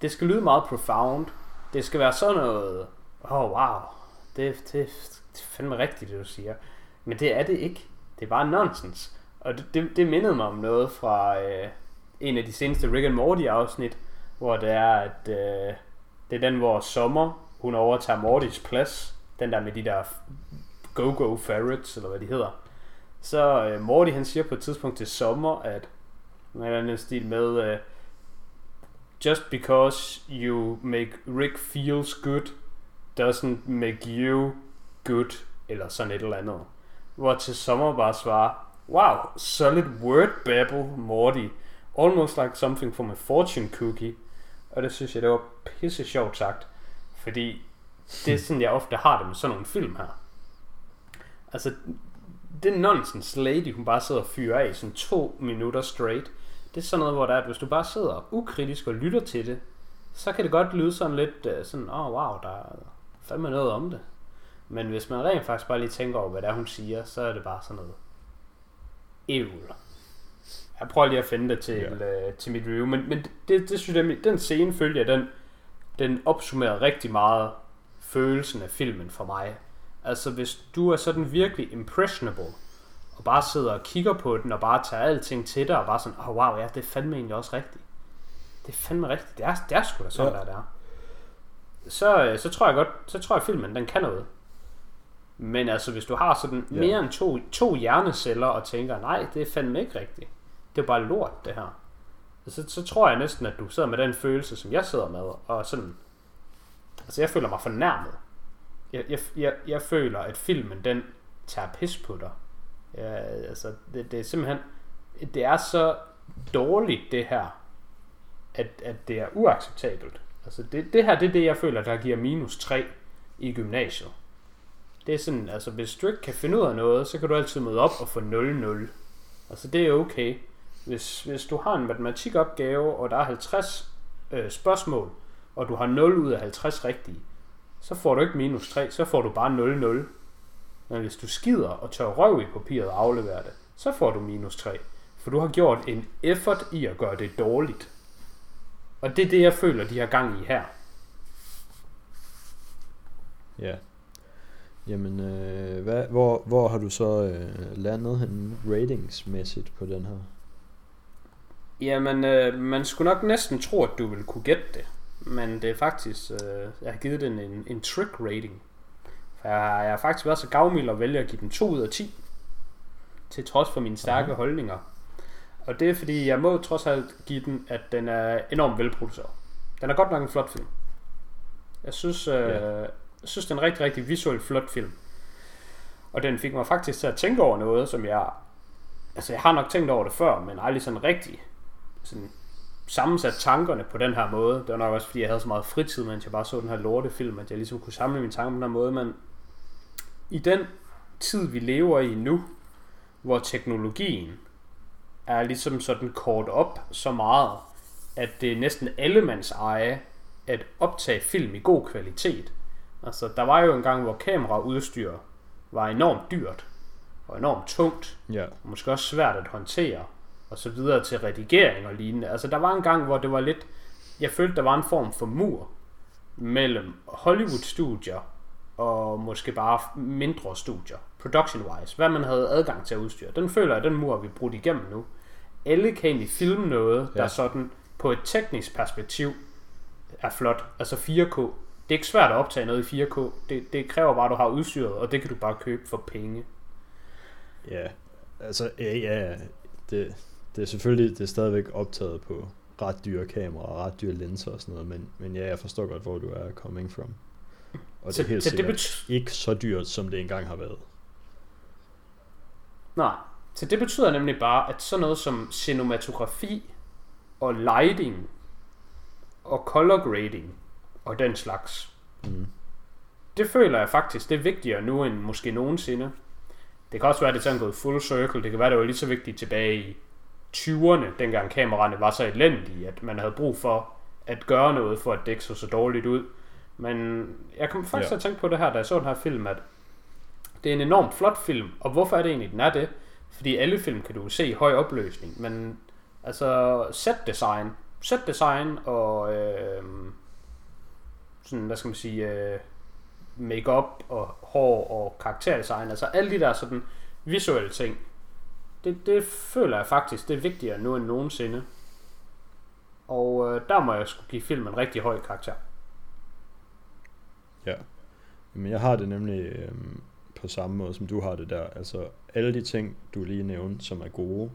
det skal lyde meget profound. Det skal være sådan noget... Oh, wow. Det, det, det er fandme rigtigt, det du siger. Men det er det ikke. Det er bare nonsens. Og det, det, det mindede mig om noget fra øh, en af de seneste Rick and Morty afsnit, hvor det er, at øh, det er den, hvor Sommer, hun overtager Mortys plads. Den der med de der go-go ferrets, eller hvad de hedder. Så øh, Morty, han siger på et tidspunkt til Sommer, at en eller anden stil med, øh, just because you make Rick feels good, doesn't make you good, eller sådan et eller andet. Hvor til Sommer bare svarer, wow, solid word babble, Morty. Almost like something from a fortune cookie. Og det synes jeg, det var pisse sjovt sagt. Fordi det er sådan, jeg ofte har det med sådan nogle film her. Altså, det nonsens lady, hun bare sidder og fyrer af i sådan to minutter straight. Det er sådan noget, hvor der er, at hvis du bare sidder ukritisk og lytter til det, så kan det godt lyde sådan lidt øh, sådan, åh oh, wow, der er fandme noget om det. Men hvis man rent faktisk bare lige tænker over, hvad det er, hun siger, så er det bare sådan noget ævl. Jeg prøver lige at finde det til, Ja. uh, til mit review, men, men det, det synes jeg, den scene følger, den, den opsummerer rigtig meget følelsen af filmen for mig. Altså hvis du er sådan virkelig impressionable, og bare sidder og kigger på den, og bare tager alting til dig, og bare sådan, oh wow, ja, det er fandme egentlig også rigtigt. Det er fandme rigtigt. Det er, det er sgu da sådan, Ja. der, der er. Så, øh, så tror jeg godt, så tror jeg filmen, den kan noget. Men altså, hvis du har sådan Ja. mere end to, to hjerneceller, og tænker, nej, det er fandme ikke rigtigt. Det er bare lort, det her. Så, så tror jeg næsten, at du sidder med den følelse, som jeg sidder med, og sådan, altså jeg føler mig fornærmet. Jeg, jeg, jeg, jeg føler, at filmen, den tager pis på dig. Ja, altså, det, det er simpelthen, det er så dårligt, det her, at, at det er uacceptabelt. Altså, det, det her, det er det, jeg føler, der giver minus 3 i gymnasiet. Det er sådan, altså, hvis du ikke kan finde ud af noget, så kan du altid møde op og få 0-0. Altså, det er okay. Hvis, hvis du har en matematikopgave, og der er 50 øh, spørgsmål, og du har 0 ud af 50 rigtige, så får du ikke minus 3, så får du bare 0-0. Men hvis du skider og tør røv i papiret og afleverer det, så får du minus 3. For du har gjort en effort i at gøre det dårligt. Og det er det, jeg føler, de har gang i her. Ja. Jamen, øh, hvad, hvor, hvor har du så øh, landet henne ratingsmæssigt på den her? Jamen, øh, man skulle nok næsten tro, at du ville kunne gætte det. Men det er faktisk, øh, jeg har givet den en, en trick rating. For jeg, har- jeg har faktisk været så gavmild at vælge at give den 2 ud af 10. Til trods for mine stærke Aha. holdninger. Og det er fordi, jeg må trods alt give den, at den er enormt velproduceret. Den er godt nok en flot film. Jeg synes, øh, Ja jeg synes det er en rigtig, rigtig visuelt flot film. Og den fik mig faktisk til at tænke over noget, som jeg... Altså, jeg har nok tænkt over det før, men aldrig sådan rigtig sådan sammensat tankerne på den her måde. Det var nok også, fordi jeg havde så meget fritid, mens jeg bare så den her lortefilm, at jeg ligesom kunne samle mine tanker på den her måde. Men i den tid, vi lever i nu, hvor teknologien er ligesom sådan kort op så meget, at det er næsten allemands eje at optage film i god kvalitet. Altså, der var jo en gang, hvor kameraudstyr var enormt dyrt og enormt tungt, Ja. og måske også svært at håndtere, og så videre til redigering og lignende. Altså, der var en gang, hvor det var lidt, jeg følte, der var en form for mur mellem Hollywood-studier og måske bare mindre studier, production-wise, hvad man havde adgang til at udstyre. Den føler jeg, den mur vi brudt igennem nu. Alle kan egentlig filme noget, der Ja. sådan på et teknisk perspektiv er flot. Altså 4K. Det er ikke svært at optage noget i 4K. Det, det kræver bare, at du har udstyret, og det kan du bare købe for penge. Ja. Altså, ja, ja det, det er selvfølgelig det er stadigvæk optaget på ret dyre kameraer og ret dyre linser og sådan noget, men, men ja, jeg forstår godt, hvor du er coming from. Og Så- det er helt så det sikkert bet- ikke så dyrt, som det engang har været. Nej. Så det betyder nemlig bare, at sådan noget som cinematografi og lighting og color grading og den slags, Mm. det føler jeg faktisk, det er vigtigere nu end måske nogensinde. Det kan også være, at det er sådan gået full circle. Det kan være, det var lige så vigtigt tilbage i 20'erne, dengang kameraerne var så elendige, at man havde brug for at gøre noget, for at det ikke så så dårligt ud. Men jeg kom faktisk Ja. til at tænke på det her, da jeg så den her film, at det er en enormt flot film. Og hvorfor er det egentlig, den er det? Fordi alle film kan du se i høj opløsning, men altså set design, set design og øh, sådan, hvad skal man sige, øh, makeup og hår og karakterdesign, altså alle de der sådan visuelle ting, det, det føler jeg faktisk, det er vigtigere nu end nogensinde. Og øh, der må jeg skulle give filmen en rigtig høj karakter. Ja. Men jeg har det nemlig øh, på samme måde, som du har det der. Altså, alle de ting, du lige nævnte, som er gode,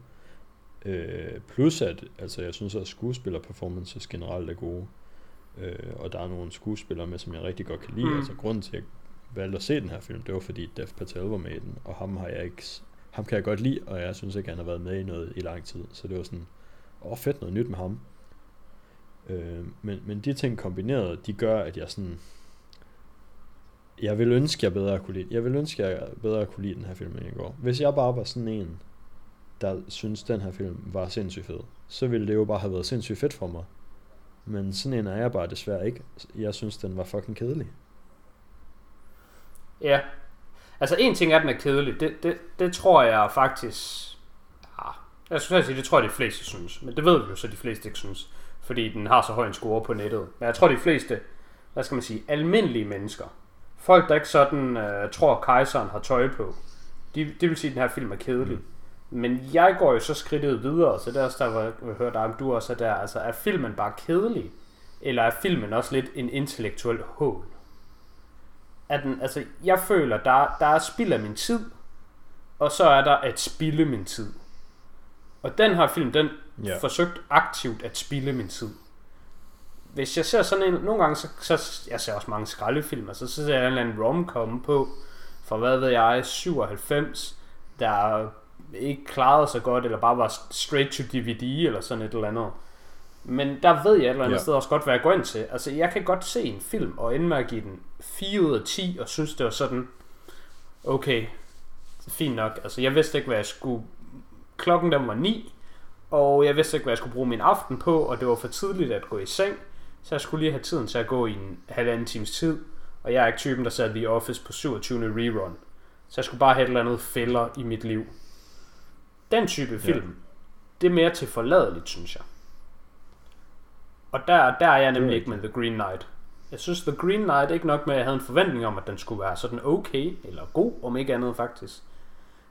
øh, plus at, altså, jeg synes at skuespillerperformances generelt er gode, øh, og der er nogle skuespillere med, som jeg rigtig godt kan lide. Mm. Altså, grunden til, at jeg valgte at se den her film, det var fordi Dev Patel var med i den, og ham har jeg ikke, ham kan jeg godt lide, og jeg synes ikke, han har været med i noget i lang tid. Så det var sådan, åh fedt, noget nyt med ham. Øh, men, men de ting kombineret, de gør, at jeg sådan, jeg vil ønske, jeg bedre kunne lide, jeg vil ønske, jeg bedre kunne lide den her film, end jeg går. Hvis jeg bare var sådan en, der synes, den her film var sindssygt fed, så ville det jo bare have været sindssygt fedt for mig. Men sådan en er jeg bare desværre ikke. Jeg synes, den var fucking kedelig. Ja. Altså en ting er, at den er kedelig. Det, det, det tror jeg faktisk... Ja, jeg skulle sige, det tror jeg de fleste synes. Men det ved vi jo så, de fleste ikke synes. Fordi den har så høj en score på nettet. Men jeg tror de fleste, hvad skal man sige, almindelige mennesker. Folk, der ikke sådan uh, tror, kejseren har tøj på. De, det vil sige, at den her film er kedelig. Mm. Men jeg går jo så skridtet videre, så det er også der, hvor jeg vil høre dig, om du også er der. Altså, er filmen bare kedelig? Eller er filmen også lidt en intellektuel hål? Er den, altså, jeg føler, der, der er spild af min tid, og så er der at spilde min tid. Og den her film, den ja. forsøgt aktivt at spilde min tid. Hvis jeg ser sådan en, nogle gange, så, så jeg ser også mange skraldefilm, altså, så ser jeg en eller anden romcom på, for hvad ved jeg, 97, der ikke klarede sig godt, eller bare var straight to DVD, eller sådan et eller andet. Men der ved jeg et eller andet Ja. sted også godt, hvad jeg går ind til. Altså, jeg kan godt se en film, og ende med at give den 4 ud af 10, og synes, det var sådan, okay, fint nok. Altså, jeg vidste ikke, hvad jeg skulle... Klokken den var 9, og jeg vidste ikke, hvad jeg skulle bruge min aften på, og det var for tidligt at gå i seng, så jeg skulle lige have tiden til at gå i en halvanden times tid, og jeg er ikke typen, der sad The Office på 27. rerun. Så jeg skulle bare have et eller andet fælder i mit liv. Den type film, det er mere til forladeligt, synes jeg. Og der, der er jeg nemlig ikke med The Green Knight. Jeg synes, The Green Knight ikke nok med, at jeg havde en forventning om, at den skulle være sådan okay, eller god, om ikke andet faktisk.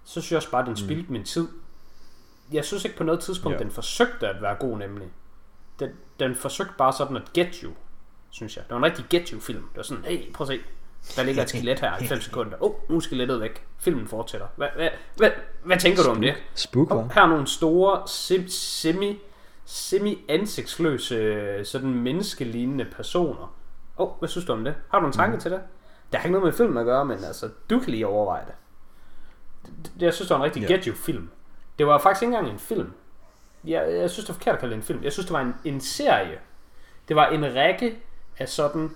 Så synes jeg også bare, at den spildte min tid. Jeg synes ikke på noget tidspunkt, Ja. den forsøgte at være god nemlig. Den, den forsøgte bare sådan at get you, synes jeg. Det var en rigtig get you film. Det var sådan, hey, prøv at se. Der ligger et skelet her i 5 sekunder. Åh, oh, nu er skelettet væk. Filmen fortsætter. Hvad, hvad, hvad, hvad tænker du om det? Spook, var? her er nogle store, sim, semi, semi-ansigtsløse, sådan menneskelignende personer. Åh, oh, hvad synes du om det? Har du en tanke mm. til det? Det har ikke noget med filmen at gøre, men altså, du kan lige overveje det. det jeg synes, det var en rigtig yeah. get you film. Det var faktisk ikke engang en film. Jeg, jeg synes, det var forkert at kalde det en film. Jeg synes, det var en, en serie. Det var en række af sådan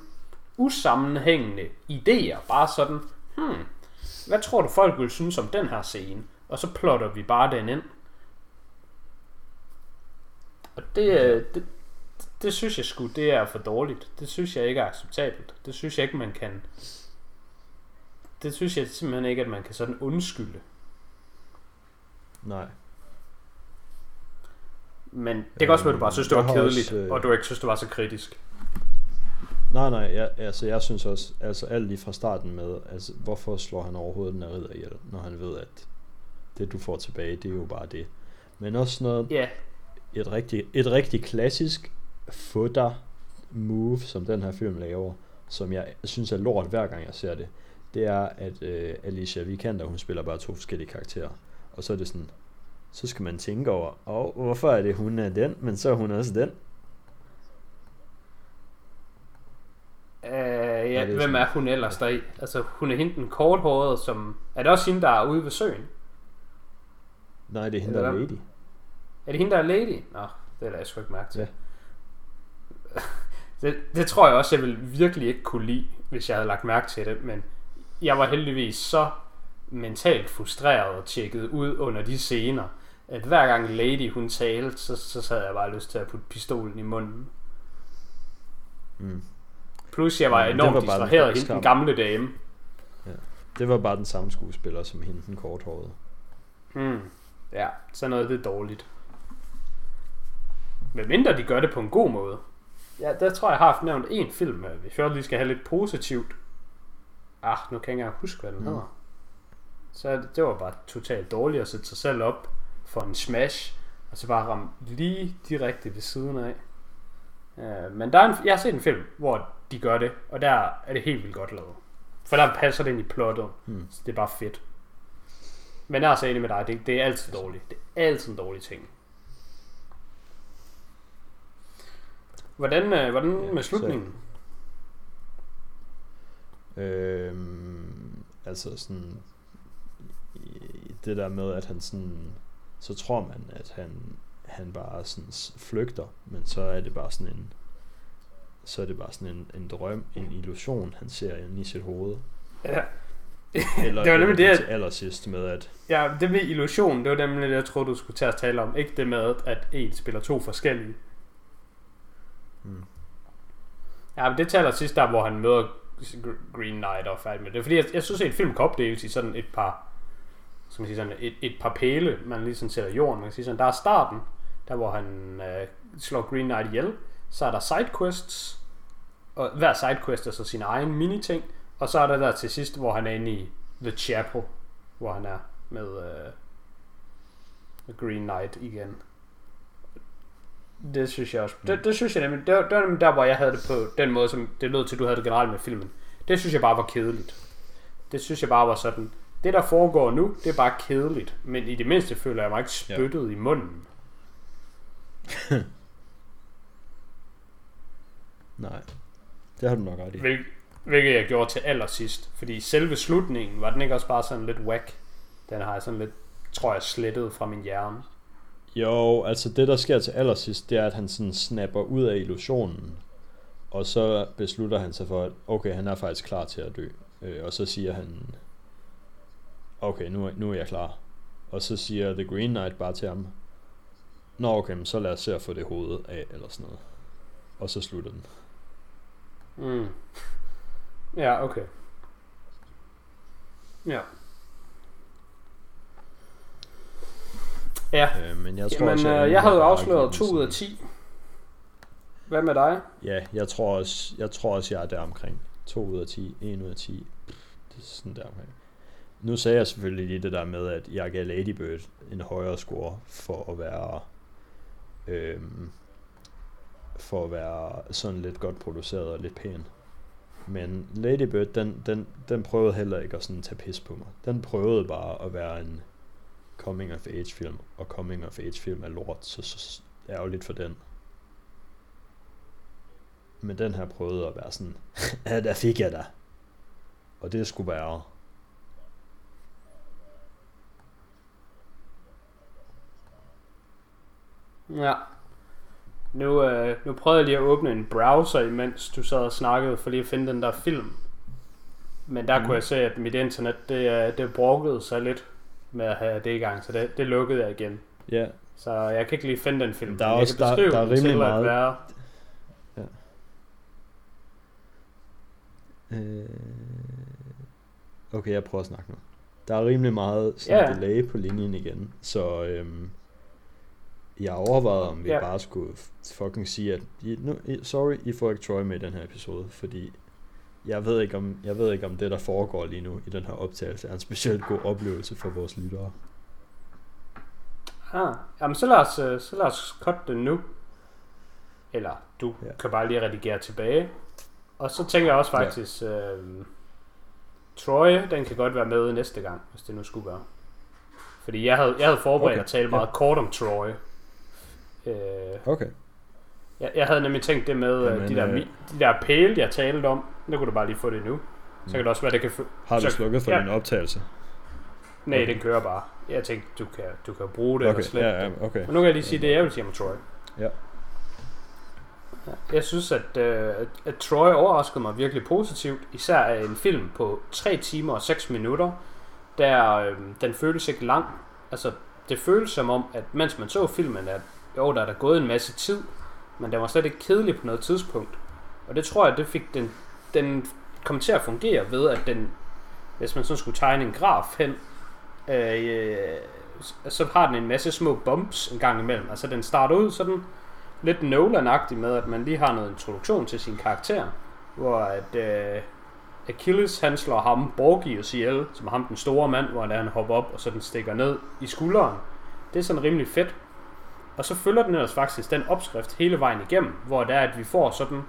usammenhængende idéer. Bare sådan, hmm, hvad tror du folk vil synes om den her scene? Og så plotter vi bare den ind. Og det, øh, det, det synes jeg sgu, det er for dårligt. Det synes jeg ikke er acceptabelt. Det synes jeg ikke, man kan... Det synes jeg simpelthen ikke, at man kan sådan undskylde. Nej. Men det kan også være, at du bare synes, det var kedeligt, også, øh, og du ikke synes, det var så kritisk. Nej, nej, jeg, altså jeg synes også, altså alt lige fra starten med, altså hvorfor slår han overhovedet den her ridder ihjel, når han ved, at det du får tilbage, det er jo bare det. Men også noget, Ja, et rigtig, et rigtig klassisk fodder move, som den her film laver, som jeg synes er lort hver gang jeg ser det, det er, at øh, Alicia Vikander, hun spiller bare to forskellige karakterer. og så er det sådan, så skal man tænke over, og hvorfor er det, hun er den, men så er hun også den. Øh, ja, hvem sådan- er hun ellers der i? Altså, hun er hende den korthårede, som... Er det også hende, der er ude ved søen? Nej, det er hende, der er lady. Er det hende, der er lady? Nå, det er jeg sgu ikke mærke til. Ja. det, det tror jeg også, jeg ville virkelig ikke kunne lide, hvis jeg havde lagt mærke til det, men jeg var heldigvis så mentalt frustreret og tjekket ud under de scener, at hver gang Lady hun talte, så, så havde jeg bare lyst til at putte pistolen i munden. Mm. Plus jeg var Ja, enormt var distraheret af hende, den gamle dame. Det var bare den samme skuespiller som hende, den korthårede. Mm. Ja, så noget det er dårligt. Men mindre de gør det på en god måde. Ja, der tror jeg, jeg har haft nævnt en film, øh, hvis jeg lige skal have lidt positivt. Ah, nu kan jeg ikke engang huske, hvad den Mm. hedder. Så det- det var bare totalt dårligt at sætte sig selv op for en smash, og så bare ramme lige direkte ved siden af. Uh, men der er en, jeg har set en film, hvor de gør det, og der er det helt vildt godt lavet. For der passer det ind i plottet, Mm. så det er bare fedt. Men jeg er så enig med dig, det, det er altid dårligt. Det er altid en dårlig ting. Hvordan, øh, hvordan Ja, med så- slutningen? Øhm, altså sådan det der med at han sådan så tror man at han han bare sådan flygter, men så er det bare sådan en så er det bare sådan en, en drøm, en illusion, han ser inde i sit hoved. Ja. Eller, Det var nemlig det, til allersidst med, at ja, det med illusion, det var nemlig det, jeg troede, du skulle til at tale om. Ikke det med, at en spiller to forskellige. mm, Ja, men det taler sidst der, hvor han møder Gr- Green Knight og færdig med det. Fordi jeg, jeg synes, at en film kan opdeles i sådan et par, som man siger, sådan et, et par pæle, man lige sådan sætter i jorden. Man kan sige sådan, der er starten, der hvor han øh, slår Green Knight ihjel. Så er der sidequests, og hver sidequest er så sin egen mini-ting. Og så er der der til sidst, hvor han er inde i The Chapel, hvor han er med, med Green Knight igen. Det synes jeg også. Det, det synes jeg nemlig, det var, det var nemlig der, hvor jeg havde det på den måde, som det lød til, du havde det generelt med filmen. Det synes jeg bare var kedeligt. Det synes jeg bare var sådan, det der foregår nu, det er bare kedeligt. Men i det mindste føler jeg mig ikke spyttet ja. i munden. nej. Det har du nok ret i. Hvil, hvilket jeg gjorde til allersidst. Fordi selve slutningen, var den ikke også bare sådan lidt whack? Den har jeg sådan lidt, tror jeg, slettet fra min hjerne. Jo, altså det der sker til allersidst, det er, at han sådan snapper ud af illusionen, og så beslutter han sig for, at okay, han er faktisk klar til at dø. Øh, og så siger han, okay, nu, er- nu er jeg klar. Og så siger The Green Knight bare til ham, Nå okay, men så lad os se at få det hoved af, eller sådan noget. Og så slutter den. Mm. Ja, okay. Ja. Ja, Øh, men jeg tror Jamen, også, øh, ender jeg havde afsløret givet 2 ud af sådan- 10. Hvad med dig? Ja, jeg tror også, jeg tror også, jeg er der omkring. 2 ud af 10, 1 ud af 10. Det er sådan der omkring. Nu sagde jeg selvfølgelig lige det der med, at jeg gav Lady Bird en højere score for at være øhm, for at være sådan lidt godt produceret og lidt pæn. Men Lady Bird, den, den, den prøvede heller ikke at sådan tage pis på mig. Den prøvede bare at være en coming of age film, og coming of age film er lort, så, så ærgerligt for den. Men den her prøvede at være sådan, ja, der fik jeg dig. Og det skulle være, Ja. Nu, øh, nu prøvede jeg lige at åbne en browser, imens du sad og snakkede, for lige at finde den der film. Men der mm. kunne jeg se, at mit internet, det, øh, det brokkede sig lidt med at have det i gang, så det, det lukkede jeg igen. ja, Så jeg kan ikke lige finde den film. Der er også- der- der er rimelig meget- At være, øh, okay, jeg prøver at snakke nu. Der er rimelig meget sådan Ja. delay på linjen igen, så øhm, jeg overvejede, om vi Ja. bare skulle fucking sige, at I, nu, I, sorry, I får ikke Troy med i den her episode, fordi jeg ved, ikke om, jeg ved ikke, om det, der foregår lige nu i den her optagelse, er en specielt god oplevelse for vores lyttere. ah, jamen så lad os, øh, så lad os cut det nu. Eller du Ja. ja. kan bare lige redigere tilbage. Og så tænker jeg også Ja. faktisk, øh, Troy, den kan godt være med næste gang, hvis det nu skulle være. Fordi jeg havde, jeg havde forberedt Okay, at tale ja. meget kort om Troy. Øh, Okay. jeg, jeg havde nemlig tænkt det med Jamen, Jamen, de, der, øh, de der pæle, jeg talte om. Nu kunne du bare lige få det nu. Så kan det også være, det kan... Har du så- slukket for ja. din optagelse? Nej, Okay. den kører bare. Jeg tænkte, du kan, du kan bruge det Okay, eller slette ja, ja, okay. Men nu kan jeg lige sige det, jeg vil sige om Troy. Ja. Jeg synes, at, øh, at, at Troy overraskede mig virkelig positivt. Især af en film på 3 timer og 6 minutter. Der øh, den føles ikke lang. Altså, det føles som om, at mens man så filmen, at jo, der er der gået en masse tid. Men den var slet ikke kedelig på noget tidspunkt. Og det tror jeg, det fik den, den kom til at fungere ved, at den, hvis man sådan skulle tegne en graf hen, øh, øh så har den en masse små bumps en gang imellem. Altså den starter ud sådan lidt nolan med, at man lige har noget introduktion til sin karakter, hvor at øh, Achilles han slår ham Borgius ihjel, som er ham den store mand, hvor han, han hopper op, og så den stikker ned i skulderen. Det er sådan rimelig fedt. Og så følger den ellers faktisk den opskrift hele vejen igennem, hvor det er, at vi får sådan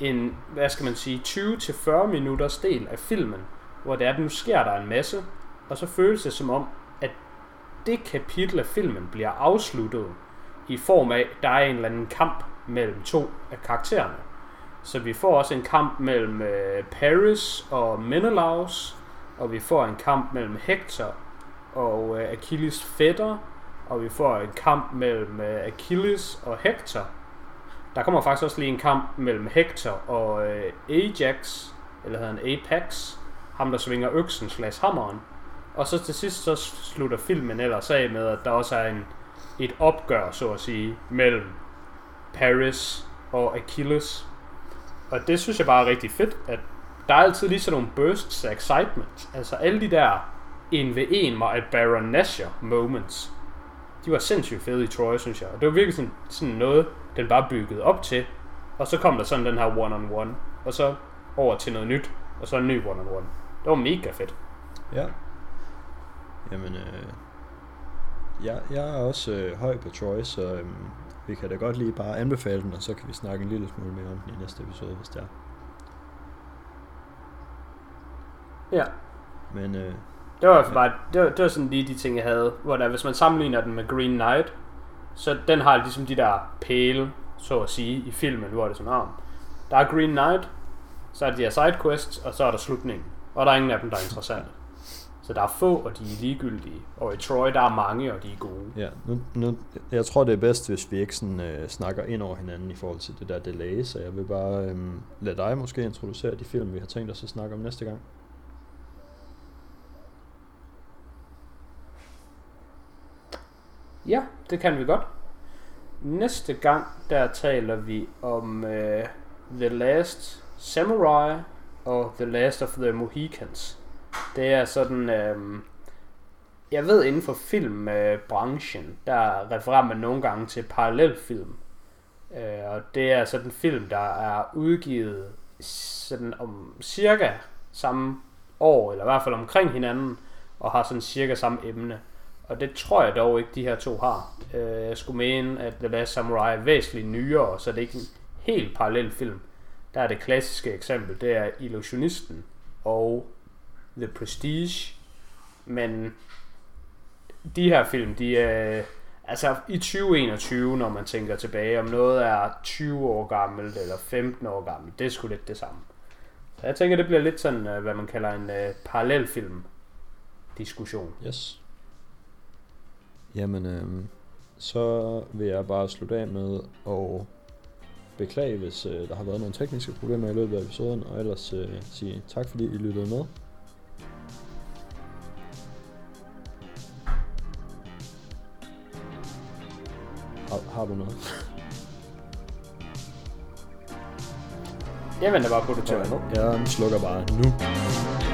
en, hvad skal man sige, 20-40 minutters del af filmen, hvor det er, at nu sker der en masse, og så føles det som om, at det kapitel af filmen bliver afsluttet i form af, at der er en eller anden kamp mellem to af karaktererne. Så vi får også en kamp mellem øh, Paris og Menelaus, og vi får en kamp mellem Hector og øh, Achilles fætter, og vi får en kamp mellem øh, Achilles og Hector. Der kommer faktisk også lige en kamp mellem Hector og øh, Ajax, eller hedder han Apex, ham der svinger øksen slash hammeren. Og så til sidst så slutter filmen ellers af med, at der også er en, et opgør, så at sige, mellem Paris og Achilles. Og det synes jeg bare er rigtig fedt, at der er altid lige sådan nogle bursts af excitement. Altså alle de der en ved en Baron Nashor moments. De var sindssygt fede i Troy, synes jeg. Og det var virkelig sådan, sådan noget, den bare byggede op til. Og så kom der sådan den her one-on-one. Og så over til noget nyt. Og så en ny one-on-one. Det var mega fedt. Ja. Jamen, øh, jeg, jeg er også øh, høj på Troy, så øh, vi kan da godt lige bare anbefale den, og så kan vi snakke en lille smule mere om den i næste episode, hvis det er. Ja. Men øh, det var bare, det var, det var sådan lige de ting, jeg havde. Hvor der, hvis man sammenligner den med Green Knight, så den har ligesom de der pæle, så at sige, i filmen, hvor det er sådan, ah, der er Green Knight, så er der de her sidequests, og så er der slutningen. Og der er ingen af dem, der er interessante. Så der er få, og de er ligegyldige. Og i Troy, der er mange, og de er gode. ja, nu, nu, jeg tror det er bedst, hvis vi ikke sådan, øh, snakker ind over hinanden i forhold til det der delay, så jeg vil bare øh, lade dig måske introducere de film, vi har tænkt os at snakke om næste gang. Ja, det kan vi godt. Næste gang, der taler vi om uh, The Last Samurai og The Last of the Mohicans. Det er sådan, øhm, jeg ved inden for filmbranchen, der refererer man nogle gange til parallelfilm. Øh, og det er sådan en film, der er udgivet sådan om cirka samme år, eller i hvert fald omkring hinanden, og har sådan cirka samme emne. Og det tror jeg dog ikke, de her to har. Øh, jeg skulle mene, at The Last Samurai er væsentligt nyere, så det er ikke en helt parallel film. Der er det klassiske eksempel, det er Illusionisten og The Prestige. Men de her film, de er... Altså i 2021, når man tænker tilbage, om noget er 20 år gammelt eller 15 år gammelt, det er sgu lidt det samme. Så jeg tænker, det bliver lidt sådan, øh, hvad man kalder en øh, uh, parallelfilm diskussion. Yes. Jamen, øh, så vil jeg bare slutte af med at beklage, hvis øh, der har været nogle tekniske problemer i løbet af episoden, og ellers øh, sige tak, fordi I lyttede med. Har, har du noget? Jeg venter bare på, at du nu. Jeg slukker bare nu.